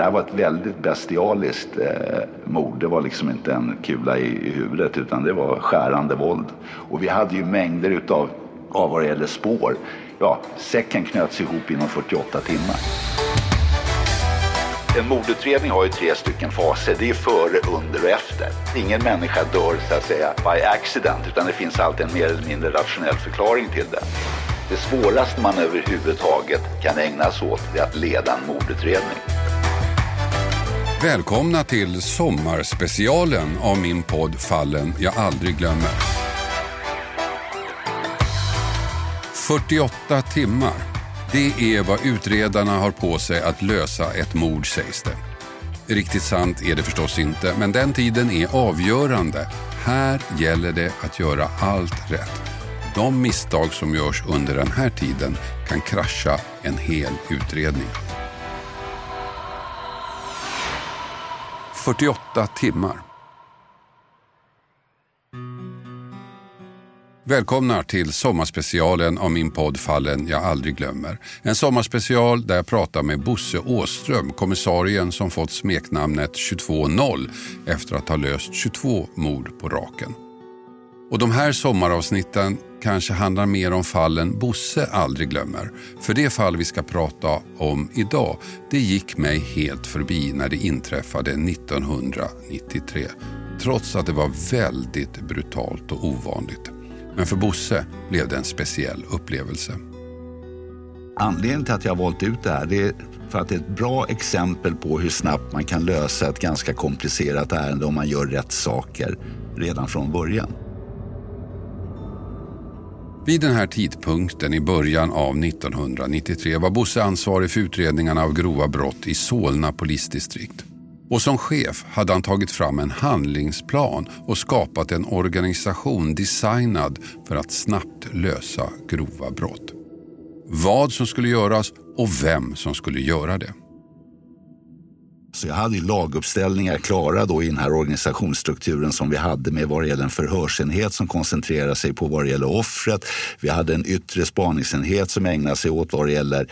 Det här var ett väldigt bestialiskt eh, mord. Det var liksom inte en kula i, i huvudet utan det var skärande våld. Och vi hade ju mängder utav, av vad det gäller spår. Ja, säcken knöts ihop inom 48 timmar. En mordutredning har ju tre stycken faser. Det är före, under och efter. Ingen människa dör så att säga by accident utan det finns alltid en mer eller mindre rationell förklaring till det. Det svåraste man överhuvudtaget kan ägna sig åt är att leda en mordutredning. Välkomna till sommarspecialen av min podd Fallen jag aldrig glömmer. 48 timmar. Det är vad utredarna har på sig att lösa ett mord sägs det. Riktigt sant är det förstås inte, men den tiden är avgörande. Här gäller det att göra allt rätt. De misstag som görs under den här tiden kan krascha en hel utredning. 48 timmar. Välkomna till sommarspecialen av min podd Fallen jag aldrig glömmer. En sommarspecial där jag pratar med Bosse Åström, kommissarien som fått smeknamnet 22.0 efter att ha löst 22 mord på raken. Och de här sommaravsnitten kanske handlar mer om fallen Bosse aldrig glömmer. För det fall vi ska prata om idag, det gick mig helt förbi när det inträffade 1993. Trots att det var väldigt brutalt och ovanligt. Men för Bosse blev det en speciell upplevelse. Anledningen till att jag har valt ut det här det är för att det är ett bra exempel på hur snabbt man kan lösa ett ganska komplicerat ärende om man gör rätt saker redan från början. Vid den här tidpunkten i början av 1993 var Bosse ansvarig för utredningarna av grova brott i Solna polisdistrikt. Och som chef hade han tagit fram en handlingsplan och skapat en organisation designad för att snabbt lösa grova brott. Vad som skulle göras och vem som skulle göra det. Så jag hade ju laguppställningar klara då i den här organisationsstrukturen som vi hade med vad det gäller en förhörsenhet som koncentrerar sig på vad det gäller offret. Vi hade en yttre spaningsenhet som ägnar sig åt vad det gäller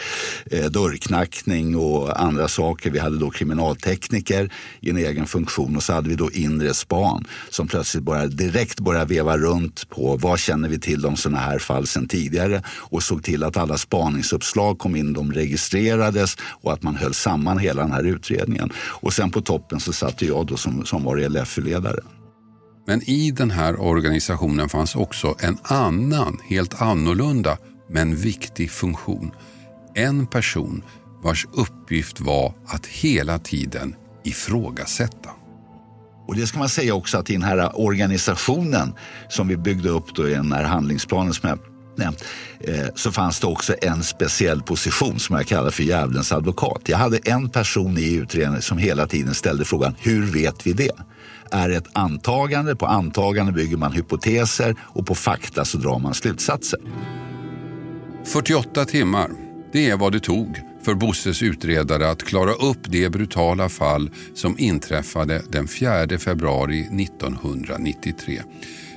eh, dörrknackning och andra saker. Vi hade då kriminaltekniker i en egen funktion och så hade vi då inre span som plötsligt började, direkt började veva runt på vad känner vi till om sådana här fall sedan tidigare och såg till att alla spaningsuppslag kom in, de registrerades och att man höll samman hela den här utredningen. Och sen på toppen så satt jag då som, som var LF-ledare. Men i den här organisationen fanns också en annan, helt annorlunda, men viktig funktion. En person vars uppgift var att hela tiden ifrågasätta. Och det ska man säga också att i den här organisationen som vi byggde upp då i den här handlingsplanen som jag nämnt, eh, så fanns det också en speciell position som jag kallar för djävulens advokat. Jag hade en person i utredningen som hela tiden ställde frågan, hur vet vi det? Är ett antagande, på antagande bygger man hypoteser och på fakta så drar man slutsatser. 48 timmar, det är vad det tog för Bosses utredare att klara upp det brutala fall som inträffade den 4 februari 1993.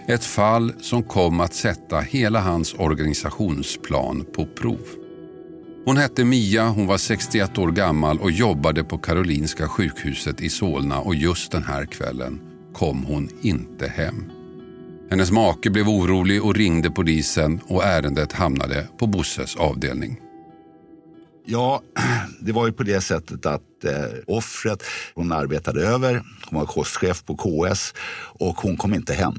Ett fall som kom att sätta hela hans organisationsplan på prov. Hon hette Mia, hon var 61 år gammal och jobbade på Karolinska sjukhuset i Solna och just den här kvällen kom hon inte hem. Hennes make blev orolig och ringde polisen och ärendet hamnade på Bosses avdelning. Ja, det var ju på det sättet att eh, offret, hon arbetade över, hon var kostchef på KS och hon kom inte hem.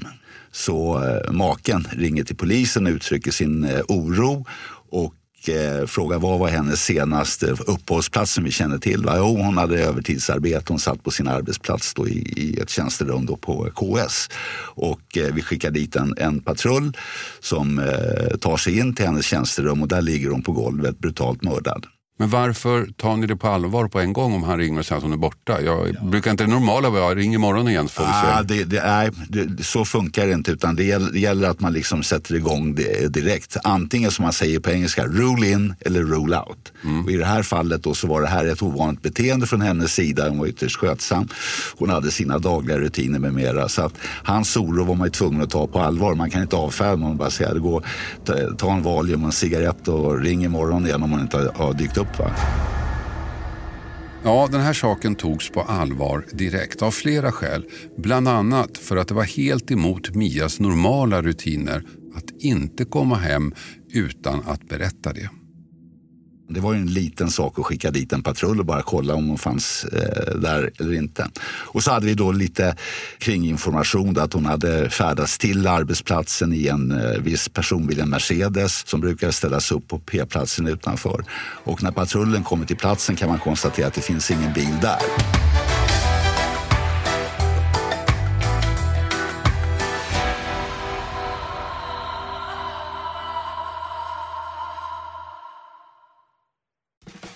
Så eh, maken ringer till polisen och uttrycker sin eh, oro och eh, frågar vad var hennes senaste uppehållsplats som vi känner till. Va? Jo, hon hade övertidsarbete. Hon satt på sin arbetsplats då i, i ett tjänsterum då på KS. Och eh, vi skickar dit en, en patrull som eh, tar sig in till hennes tjänsterum och där ligger hon på golvet brutalt mördad. Men varför tar ni det på allvar på en gång om han ringer och säger att hon är borta? Jag ja. brukar inte det normala vara ring imorgon igen får vi ah, det, det är, det, Så funkar det inte utan det gäller, det gäller att man liksom sätter igång det direkt. Antingen som man säger på engelska, rule in eller rule out. Mm. I det här fallet då så var det här ett ovanligt beteende från hennes sida. Hon var ytterst skötsam. Hon hade sina dagliga rutiner med mera. Så att hans oro var man ju tvungen att ta på allvar. Man kan inte avfärda någon och bara säga, går, ta, ta en Valium och en cigarett och ring imorgon igen om hon inte har dykt upp. Va? Ja, den här saken togs på allvar direkt av flera skäl. Bland annat för att det var helt emot Mias normala rutiner att inte komma hem utan att berätta det. Det var ju en liten sak att skicka dit en patrull och bara kolla om hon fanns eh, där eller inte. Och så hade vi då lite kringinformation att hon hade färdats till arbetsplatsen i en eh, viss personbil, en Mercedes som brukar ställas upp på P-platsen utanför. Och när patrullen kommer till platsen kan man konstatera att det finns ingen bil där.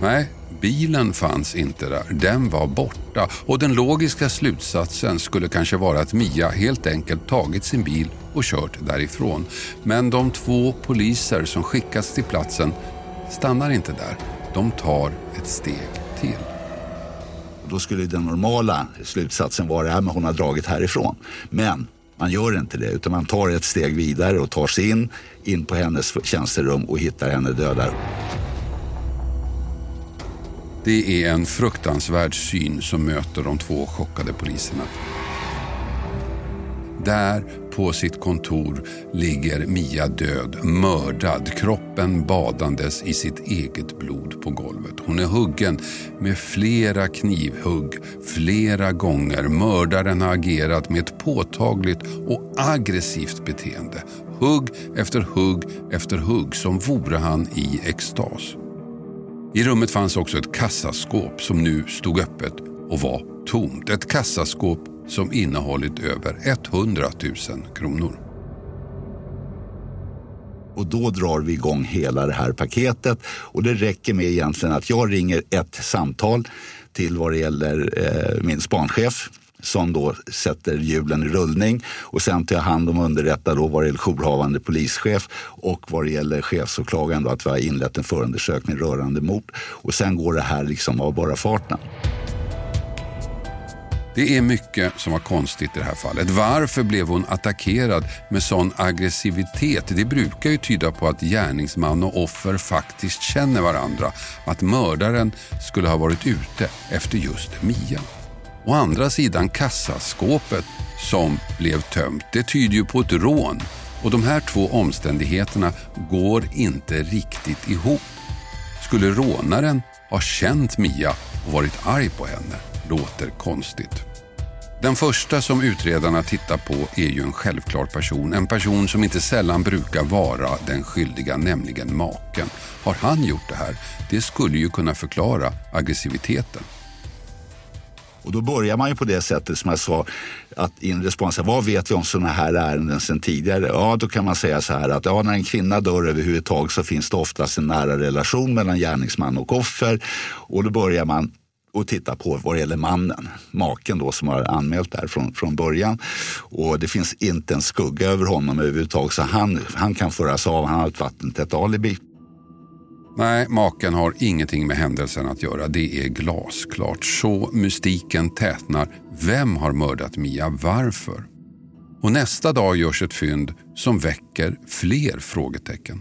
Nej, bilen fanns inte där. Den var borta. Och den logiska slutsatsen skulle kanske vara att Mia helt enkelt tagit sin bil och kört därifrån. Men de två poliser som skickats till platsen stannar inte där. De tar ett steg till. Då skulle den normala slutsatsen vara att hon har dragit härifrån. Men man gör inte det utan man tar ett steg vidare och tar sig in, in på hennes tjänsterum och hittar henne död där. Det är en fruktansvärd syn som möter de två chockade poliserna. Där på sitt kontor ligger Mia död, mördad, kroppen badandes i sitt eget blod på golvet. Hon är huggen med flera knivhugg flera gånger. Mördaren har agerat med ett påtagligt och aggressivt beteende. Hugg efter hugg efter hugg som vore han i extas. I rummet fanns också ett kassaskåp som nu stod öppet och var tomt. Ett kassaskåp som innehållit över 100 000 kronor. Och då drar vi igång hela det här paketet och det räcker med egentligen att jag ringer ett samtal till vad det gäller eh, min spanchef som då sätter hjulen i rullning och sen tar jag hand om underrättar då vad det gäller jourhavande polischef och vad det gäller chefsåklagaren då att vi har inlett en förundersökning rörande mord. Och sen går det här liksom av bara farten. Det är mycket som var konstigt i det här fallet. Varför blev hon attackerad med sån aggressivitet? Det brukar ju tyda på att gärningsman och offer faktiskt känner varandra. Att mördaren skulle ha varit ute efter just Mia. Å andra sidan kassaskåpet som blev tömt, det tyder ju på ett rån. Och de här två omständigheterna går inte riktigt ihop. Skulle rånaren ha känt Mia och varit arg på henne? Låter konstigt. Den första som utredarna tittar på är ju en självklar person. En person som inte sällan brukar vara den skyldiga, nämligen maken. Har han gjort det här? Det skulle ju kunna förklara aggressiviteten. Och då börjar man ju på det sättet som jag sa, att i en respons, vad vet vi om sådana här ärenden sedan tidigare? Ja, då kan man säga så här att ja, när en kvinna dör överhuvudtaget så finns det oftast en nära relation mellan gärningsman och offer. Och då börjar man och titta på vad det gäller mannen, maken då som har anmält det här från, från början. Och det finns inte en skugga över honom överhuvudtaget så han, han kan föras av, han har ett vattentätt alibi. Nej, maken har ingenting med händelsen att göra. Det är glasklart. Så mystiken tätnar. Vem har mördat Mia? Varför? Och nästa dag görs ett fynd som väcker fler frågetecken.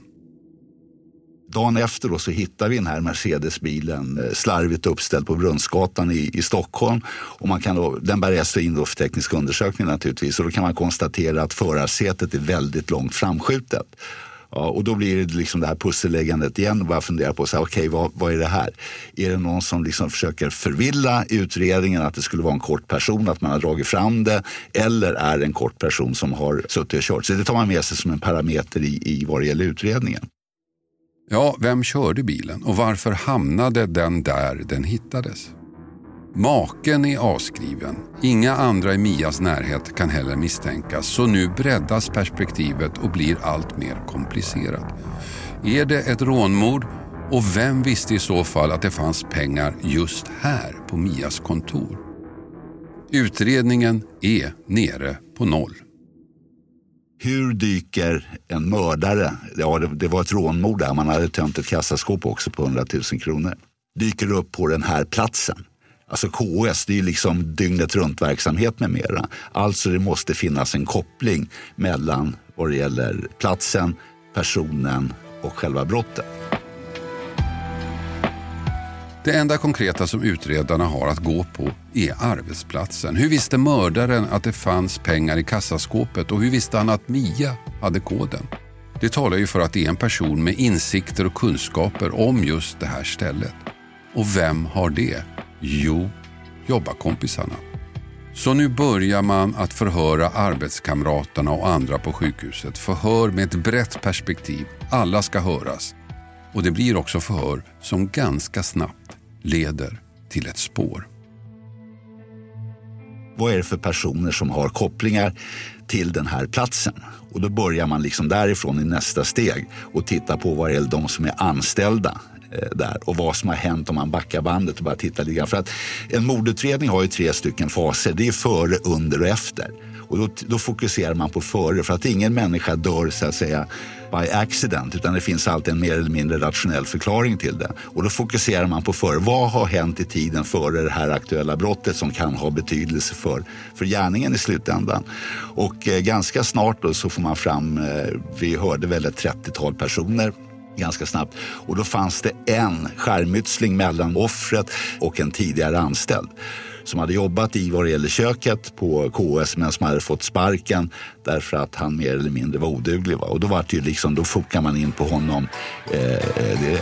Dagen efter då så hittar vi den här Mercedesbilen eh, slarvigt uppställd på Brunnsgatan i, i Stockholm. Och man kan då, den bär in då för teknisk undersökning naturligtvis. Och då kan man konstatera att förarsätet är väldigt långt framskjutet. Ja, och då blir det liksom det här pusselläggandet igen och bara fundera på så här, okay, vad, vad är det här? Är det någon som liksom försöker förvilla utredningen att det skulle vara en kort person, att man har dragit fram det? Eller är det en kort person som har suttit och kört? Så det tar man med sig som en parameter i, i vad det gäller utredningen. Ja, vem körde bilen och varför hamnade den där den hittades? Maken är avskriven. Inga andra i Mias närhet kan heller misstänkas. Så nu breddas perspektivet och blir allt mer komplicerat. Är det ett rånmord? Och vem visste i så fall att det fanns pengar just här på Mias kontor? Utredningen är nere på noll. Hur dyker en mördare, ja det, det var ett rånmord där, man hade tömt ett kassaskåp också på 100 000 kronor, dyker upp på den här platsen? Alltså KS, det är liksom dygnet runt verksamhet med mera. Alltså det måste finnas en koppling mellan vad det gäller platsen, personen och själva brottet. Det enda konkreta som utredarna har att gå på är arbetsplatsen. Hur visste mördaren att det fanns pengar i kassaskåpet och hur visste han att Mia hade koden? Det talar ju för att det är en person med insikter och kunskaper om just det här stället. Och vem har det? Jo, jobbarkompisarna. Så nu börjar man att förhöra arbetskamraterna och andra på sjukhuset. Förhör med ett brett perspektiv. Alla ska höras. Och det blir också förhör som ganska snabbt leder till ett spår. Vad är det för personer som har kopplingar till den här platsen? Och då börjar man liksom därifrån i nästa steg och titta på vad är det de som är anställda Eh, där och vad som har hänt om man backar bandet och bara tittar lite grann. För att en mordutredning har ju tre stycken faser. Det är före, under och efter. Och då, då fokuserar man på före för att ingen människa dör så att säga by accident utan det finns alltid en mer eller mindre rationell förklaring till det. Och då fokuserar man på före. Vad har hänt i tiden före det här aktuella brottet som kan ha betydelse för, för gärningen i slutändan? Och eh, ganska snart då så får man fram, eh, vi hörde väl ett 30-tal personer ganska snabbt. Och då fanns det en skärmytsling mellan offret och en tidigare anställd som hade jobbat i vad det gäller köket på KS men som hade fått sparken därför att han mer eller mindre var oduglig. Va? Och då var det ju liksom, då fokar man in på honom. Eh, eh det,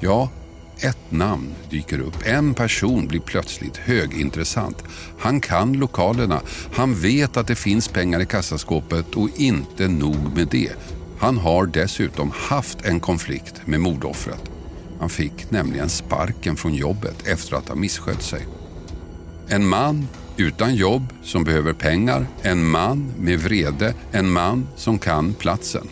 Ja, ett namn dyker upp. En person blir plötsligt högintressant. Han kan lokalerna. Han vet att det finns pengar i kassaskåpet och inte nog med det. Han har dessutom haft en konflikt med mordoffret. Han fick nämligen sparken från jobbet efter att ha misskött sig. En man utan jobb som behöver pengar. En man med vrede. En man som kan platsen.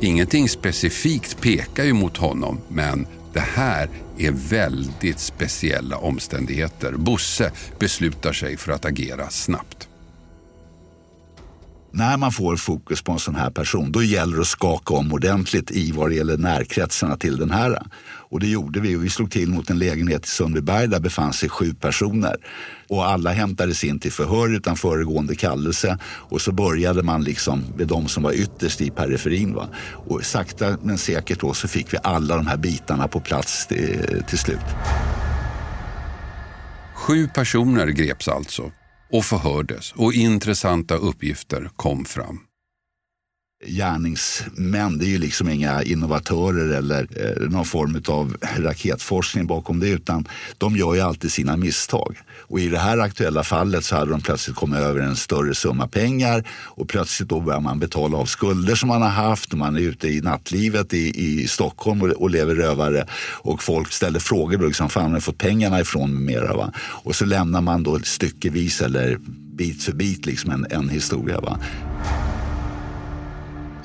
Ingenting specifikt pekar ju mot honom, men det här är väldigt speciella omständigheter. Bosse beslutar sig för att agera snabbt när man får fokus på en sån här person, då gäller det att skaka om ordentligt i vad det gäller närkretsarna till den här. Och det gjorde vi och vi slog till mot en lägenhet i Sundbyberg där befann sig sju personer. Och alla hämtades in till förhör utan föregående kallelse och så började man liksom med de som var ytterst i periferin. Va? Och sakta men säkert då så fick vi alla de här bitarna på plats till, till slut. Sju personer greps alltså och förhördes och intressanta uppgifter kom fram gärningsmän. Det är ju liksom inga innovatörer eller eh, någon form av raketforskning bakom det utan de gör ju alltid sina misstag. Och i det här aktuella fallet så hade de plötsligt kommit över en större summa pengar och plötsligt då börjar man betala av skulder som man har haft och man är ute i nattlivet i, i Stockholm och, och lever rövare och folk ställer frågor då liksom, fan har ni fått pengarna ifrån med mera va? Och så lämnar man då styckevis eller bit för bit liksom en, en historia va.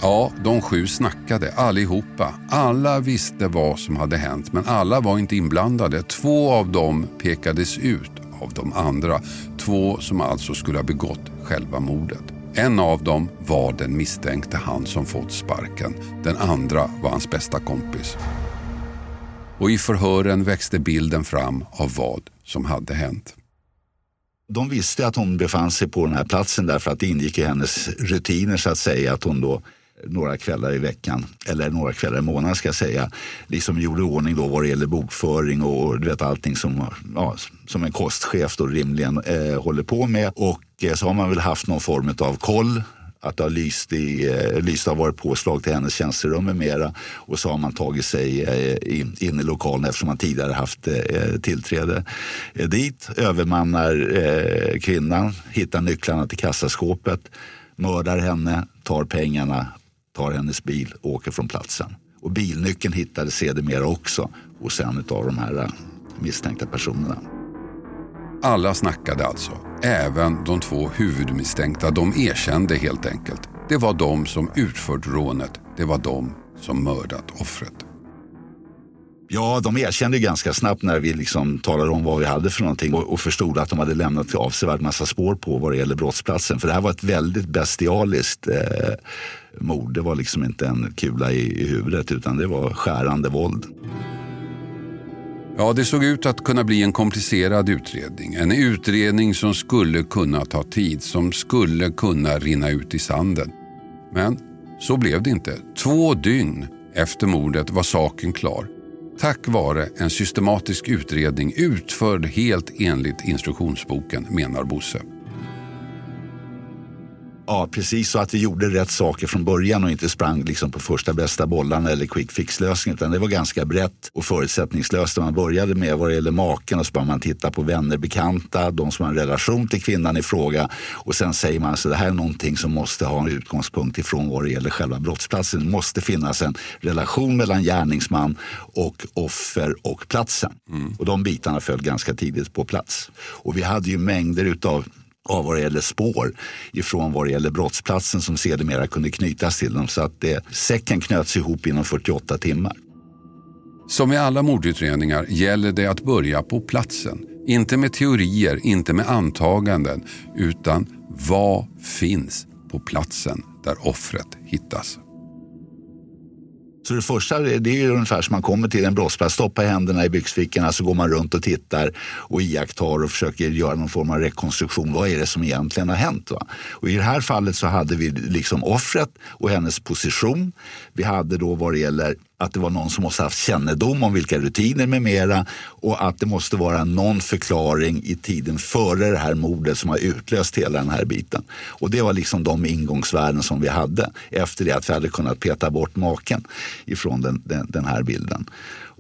Ja, de sju snackade allihopa. Alla visste vad som hade hänt men alla var inte inblandade. Två av dem pekades ut av de andra. Två som alltså skulle ha begått själva mordet. En av dem var den misstänkte han som fått sparken. Den andra var hans bästa kompis. Och i förhören växte bilden fram av vad som hade hänt. de visste att hon befann sig på den här platsen därför att det ingick i hennes rutiner så att säga att hon då några kvällar i veckan, eller några kvällar i månaden ska jag säga, liksom gjorde ordning då vad det gäller bokföring och du vet allting som, ja, som en kostchef då rimligen eh, håller på med. Och eh, så har man väl haft någon form av koll att det har lyst, i, eh, lyst har varit påslag till hennes tjänsterum med mera. Och så har man tagit sig eh, in, in i lokalen eftersom man tidigare haft eh, tillträde eh, dit. Övermannar eh, kvinnan, hittar nycklarna till kassaskåpet, mördar henne, tar pengarna, tar hennes bil och åker från platsen. Och bilnyckeln hittades sedermera också hos en av de här eh, misstänkta personerna. Alla snackade alltså. Även de två huvudmisstänkta. De erkände helt enkelt. Det var de som utfört rånet. Det var de som mördat offret. Ja, de erkände ganska snabbt när vi liksom talade om vad vi hade för någonting och, och förstod att de hade lämnat avsevärd massa spår på vad det gäller brottsplatsen. För det här var ett väldigt bestialiskt eh, mord. Det var liksom inte en kula i, i huvudet utan det var skärande våld. Ja, det såg ut att kunna bli en komplicerad utredning. En utredning som skulle kunna ta tid, som skulle kunna rinna ut i sanden. Men så blev det inte. Två dygn efter mordet var saken klar. Tack vare en systematisk utredning utförd helt enligt instruktionsboken, menar Bosse. Ja, precis så att vi gjorde rätt saker från början och inte sprang liksom på första bästa bollarna eller quick fix-lösning. Utan det var ganska brett och förutsättningslöst. Man började med vad det gäller maken och så började man titta på vänner, bekanta, de som har en relation till kvinnan i fråga. Och sen säger man att det här är någonting som måste ha en utgångspunkt ifrån vad det gäller själva brottsplatsen. Det måste finnas en relation mellan gärningsman och offer och platsen. Mm. Och de bitarna föll ganska tidigt på plats. Och vi hade ju mängder utav av vad det gäller spår ifrån vad det gäller brottsplatsen som sedermera kunde knytas till dem. Så att det, säcken knöts ihop inom 48 timmar. Som i alla mordutredningar gäller det att börja på platsen. Inte med teorier, inte med antaganden, utan vad finns på platsen där offret hittas. Så det första det är ungefär som man kommer till en brottsplats, stoppar händerna i byxfickorna så går man runt och tittar och iakttar och försöker göra någon form av rekonstruktion. Vad är det som egentligen har hänt? Va? Och I det här fallet så hade vi liksom offret och hennes position. Vi hade då vad det gäller att det var någon som måste haft kännedom om vilka rutiner med mera och att det måste vara någon förklaring i tiden före det här mordet som har utlöst hela den här biten. Och det var liksom de ingångsvärden som vi hade efter det att vi hade kunnat peta bort maken ifrån den, den, den här bilden.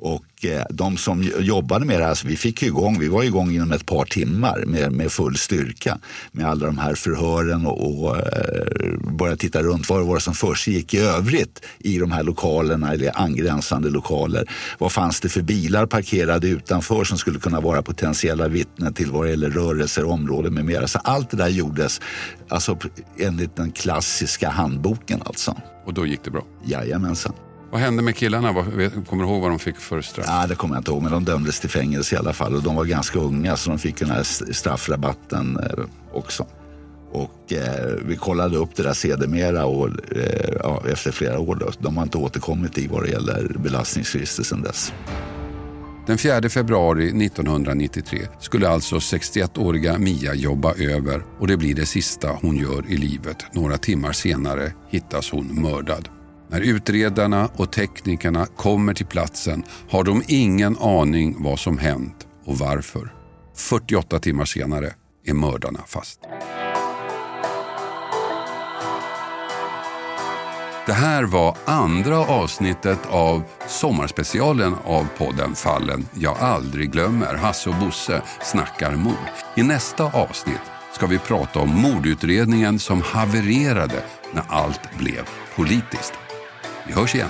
Och eh, de som jobbade med det här, alltså vi fick igång, vi var igång inom ett par timmar med, med full styrka med alla de här förhören och, och eh, började titta runt vad det var som försiggick i övrigt i de här lokalerna eller angränsande lokaler. Vad fanns det för bilar parkerade ute? Utanför som skulle kunna vara potentiella vittnen till vad det gäller rörelser, områden med mera. Så allt det där gjordes alltså, enligt den klassiska handboken alltså. Och då gick det bra? Jajamensan. Vad hände med killarna? Kommer du ihåg vad de fick för straff? Ja, det kommer jag inte ihåg, men de dömdes till fängelse i alla fall. Och de var ganska unga så de fick den här straffrabatten eh, också. Och eh, vi kollade upp det där sedermera och, eh, ja, efter flera år. Då. De har inte återkommit i vad det gäller belastningsregister sedan dess. Den 4 februari 1993 skulle alltså 61-åriga Mia jobba över och det blir det sista hon gör i livet. Några timmar senare hittas hon mördad. När utredarna och teknikerna kommer till platsen har de ingen aning vad som hänt och varför. 48 timmar senare är mördarna fast. Det här var andra avsnittet av sommarspecialen av podden Fallen jag aldrig glömmer. Hasse och Bosse snackar mord. I nästa avsnitt ska vi prata om mordutredningen som havererade när allt blev politiskt. Vi hörs igen.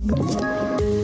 you